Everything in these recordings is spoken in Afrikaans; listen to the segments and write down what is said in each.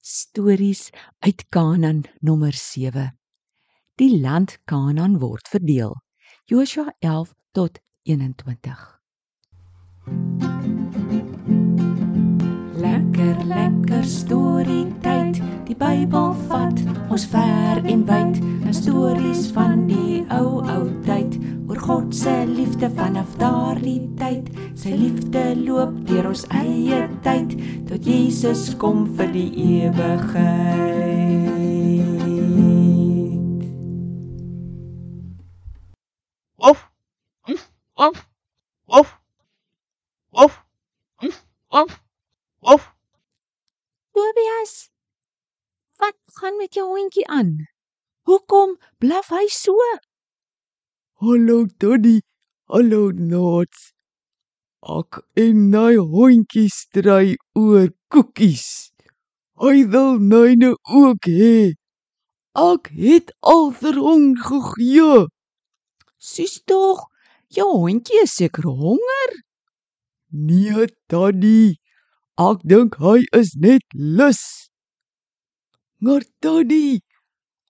Stories uit Kanaan nommer 7. Die land Kanaan word verdeel. Josua 11 tot 21. Lekker lekker storie tyd. Die Bybel vat ons ver en wyd. 'n Stories van die ou ou tyd God se liefde vanaf daardie tyd. Sy liefde loop deur ons eie tyd tot Jesus kom vir die ewigheid. Of of of of of of of of Tobias, wat gaan met jou hondjie aan? Hoekom blaf hy so? Hallo Donnie, hallo Nots. Ek en my hondjie stry oor koekies. Hy wil myne ook hê. Ek het al vir hom gegee. Sis tog, jou hondjie is seker honger. Nee, Donnie. Ek dink hy is net lus. Maar Donnie,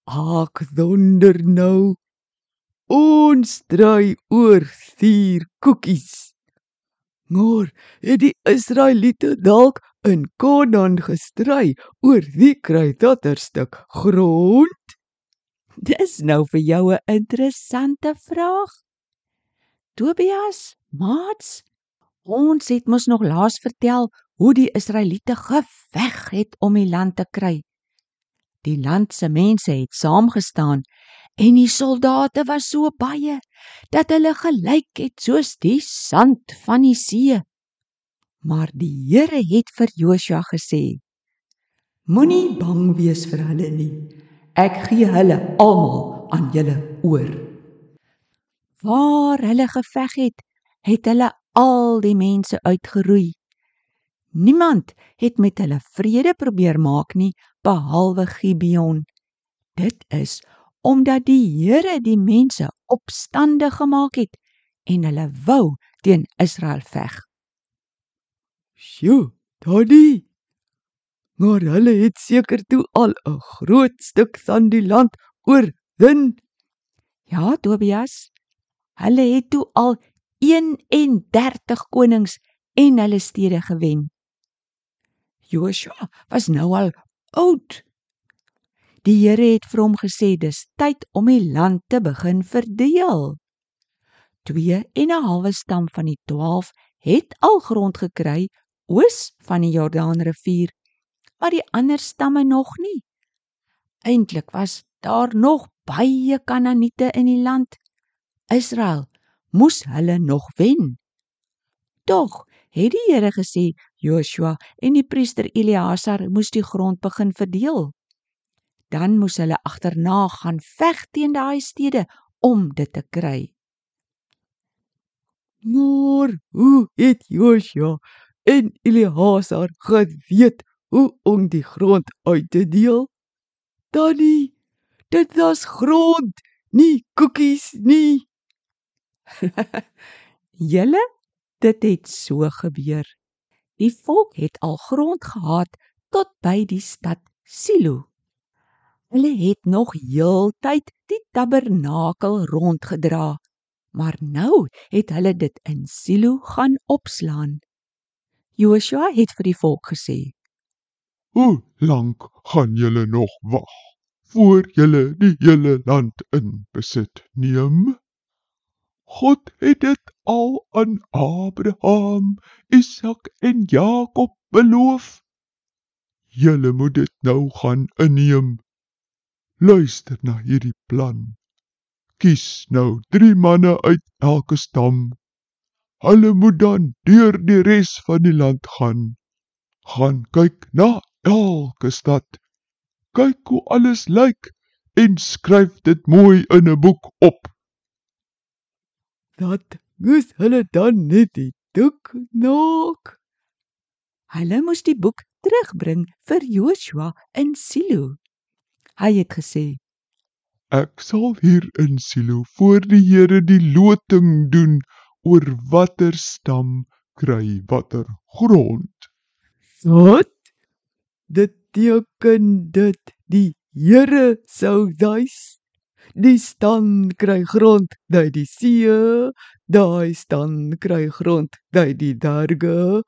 ek wonder nou. Ons stry oor vier koekies. Maar het die Israeliete dalk in Kanaan gestry oor wie kry datter stuk grond? Dis nou vir jou 'n interessante vraag. Tobias, maats, ons het mos nog laas vertel hoe die Israeliete geveg het om die land te kry. Die land se mense het saamgestaan en die soldate was so baie dat hulle gelyk het soos die sand van die see. Maar die Here het vir Joshua gesê: Moenie bang wees vir hulle nie. Ek gee hulle almal aan julle oor. Waar hulle geveg het, het hulle al die mense uitgeroei. Niemand het met hulle vrede probeer maak nie behalwe Gibeon. Dit is omdat die Here die mense opstandig gemaak het en hulle wou teen Israel veg. Sjoe, Daddy. Maar hulle het seker toe al 'n groot stuk van die land oorwin. Ja, Tobias. Hulle het toe al 31 konings en hulle stede gewen. Joshua was nou al oud. Die Here het vir hom gesê dis tyd om die land te begin verdeel. 2 en 'n halwe stam van die 12 het al grond gekry oos van die Jordaanrivier, maar die ander stamme nog nie. Eintlik was daar nog baie Kanaaniete in die land. Israel moes hulle nog wen. Tog het die Here gesê Joshua en die priester Eleazar moes die grond begin verdeel. Dan moes hulle agterna gaan veg teen daai stede om dit te kry. Maar hoe het Joshua en Eleazar geweet hoe om die grond uit te deel? Danny, dit was grond, nie koekies nie. Julle, dit het so gebeur. Die volk het al grond gehad tot by die stad Silo. Hulle het nog heeltyd die tabernakel rondgedra, maar nou het hulle dit in Silo gaan opslaan. Joshua het vir die volk gesê: Hoe lank gaan julle nog wag voor julle die hele land in besit neem? God het dit al aan Abraham, Isak en Jakob beloof. Julle moet dit nou gaan inneem. Luister na hierdie plan. Kies nou 3 manne uit elke stam. Hulle moet dan deur die res van die land gaan. Gaan kyk na elke stad. Kyk hoe alles lyk en skryf dit mooi in 'n boek op. Dat moes hulle dan net die doek naak. Hulle moes die boek terugbring vir Joshua in Silo. Hy het gesê: Ek sal hier in Silo voor die Here die loting doen oor watter stam kry watter grond. Wat? dit teken dit die Here sou duis. Die stan kry grond by die see, daai stan kry grond by die berge.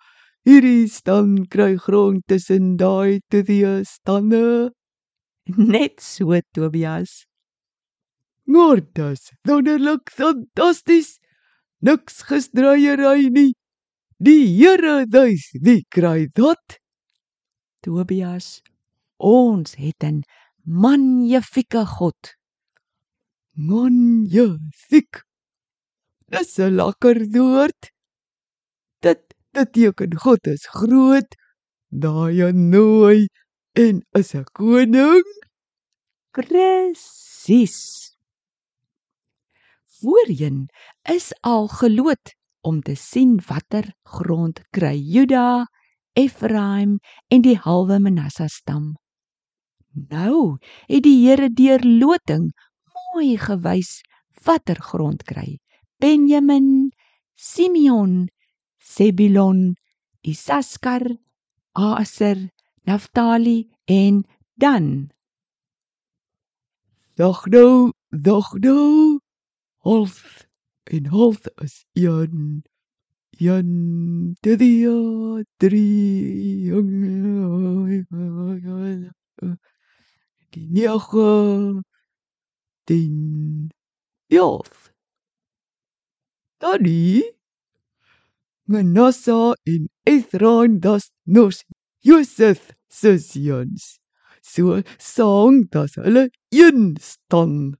Hierdie stan kry grond tussen daai twee stanne. Net so Tobias. Noordas, wonderlik fantasties. Niks gesdraaiery nie. Die Here duis, wie kry dit? Tobias, ons het 'n magnifieke God. Magnifiek. Dis 'n lekker woord. Dit beteken God is groot, daai nooi en is 'n koning. Presies. Voorheen is al geloot om te sien watter grond kry Juda, Efraim en die halwe Manasse stam. Nou het die Here deur loting mooi gewys watter grond kry Benjamin, Simeon, Zebulon, Isaskar, Aser, Naftali en Dan. Dag nou, dag nou. Half en half is een. Een, twee, drie. Die nege. Tien. Elf. Daddy. Manasse en Ephraim das nos Josef se seuns. So sang dat hulle een staan.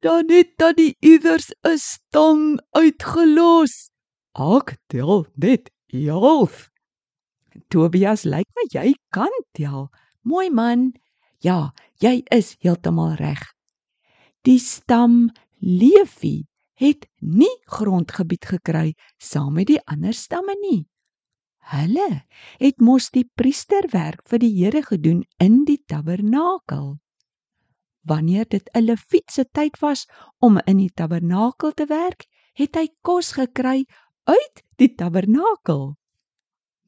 Dan het dan die iewers 'n stam uitgelos. Ek tel net 11. Tobias, lyk my jy kan tel. Mooi man. Ja, jy is heeltemal reg. Die stam Levi het nie grondgebied gekry saam met die ander stamme nie. Hulle het mos die priesterwerk vir die Here gedoen in die tabernakel. Wanneer dit 'n Lewiet se tyd was om in die tabernakel te werk, het hy kos gekry uit die tabernakel.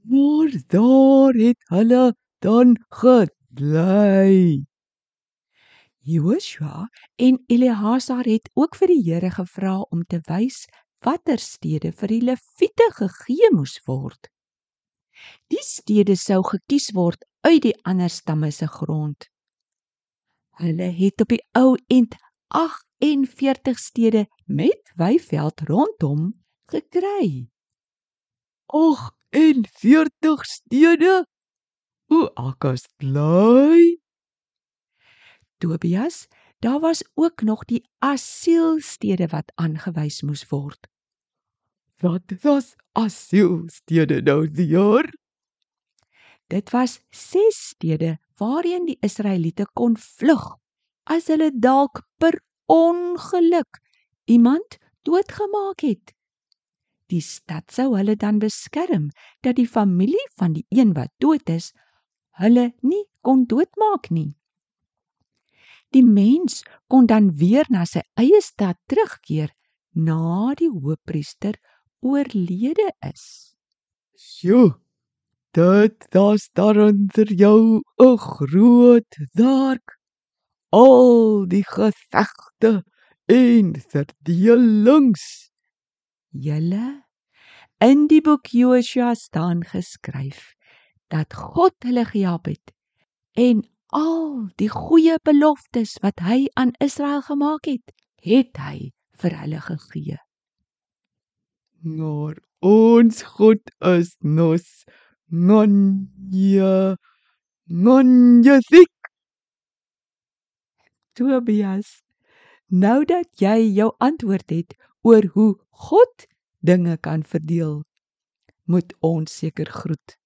Maar daar het hulle dan gebly. Joshua en Eleazar het ook vir die Here gevra om te wys watter stede vir die Lewiete gegee moes word. Die stede sou gekies word uit die ander stamme se grond. Hulle het op die ou end 48 stede met weiveld rondom gekry. Och, en 40 stede. Hoe akas bly? Tobias, daar was ook nog die asielstede wat aangewys moes word. Wat was asielstede nou die jaar? Dit was ses stede waarheen die Israeliete kon vlug as hulle dalk per ongeluk iemand doodgemaak het. Die stad sou hulle dan beskerm dat die familie van die een wat dood is, hulle nie kon doodmaak nie. Die mens kon dan weer na sy eie stad terugkeer na die hoofpriester oorlede is. Sjoe. Dit was dan vir jou 'n groot werk. Al die gevegte en verdelings. Julle in die boek Josua staan geskryf dat God hulle gehelp het en al die goeie beloftes wat hy aan Israel gemaak het, het hy vir hulle gegee. Maar ons God is nos Nonja Nonjasik Tobias, nou dat jy jou antwoord het oor hoe God dinge kan verdeel, moet ons seker groet.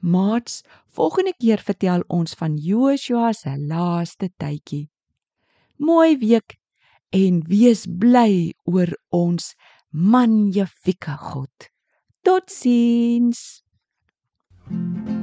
Maats, volgende keer vertel ons van Joshua se laaste tydjie. Mooi week en wees bly oor ons magnifieke God. Totsiens. thank you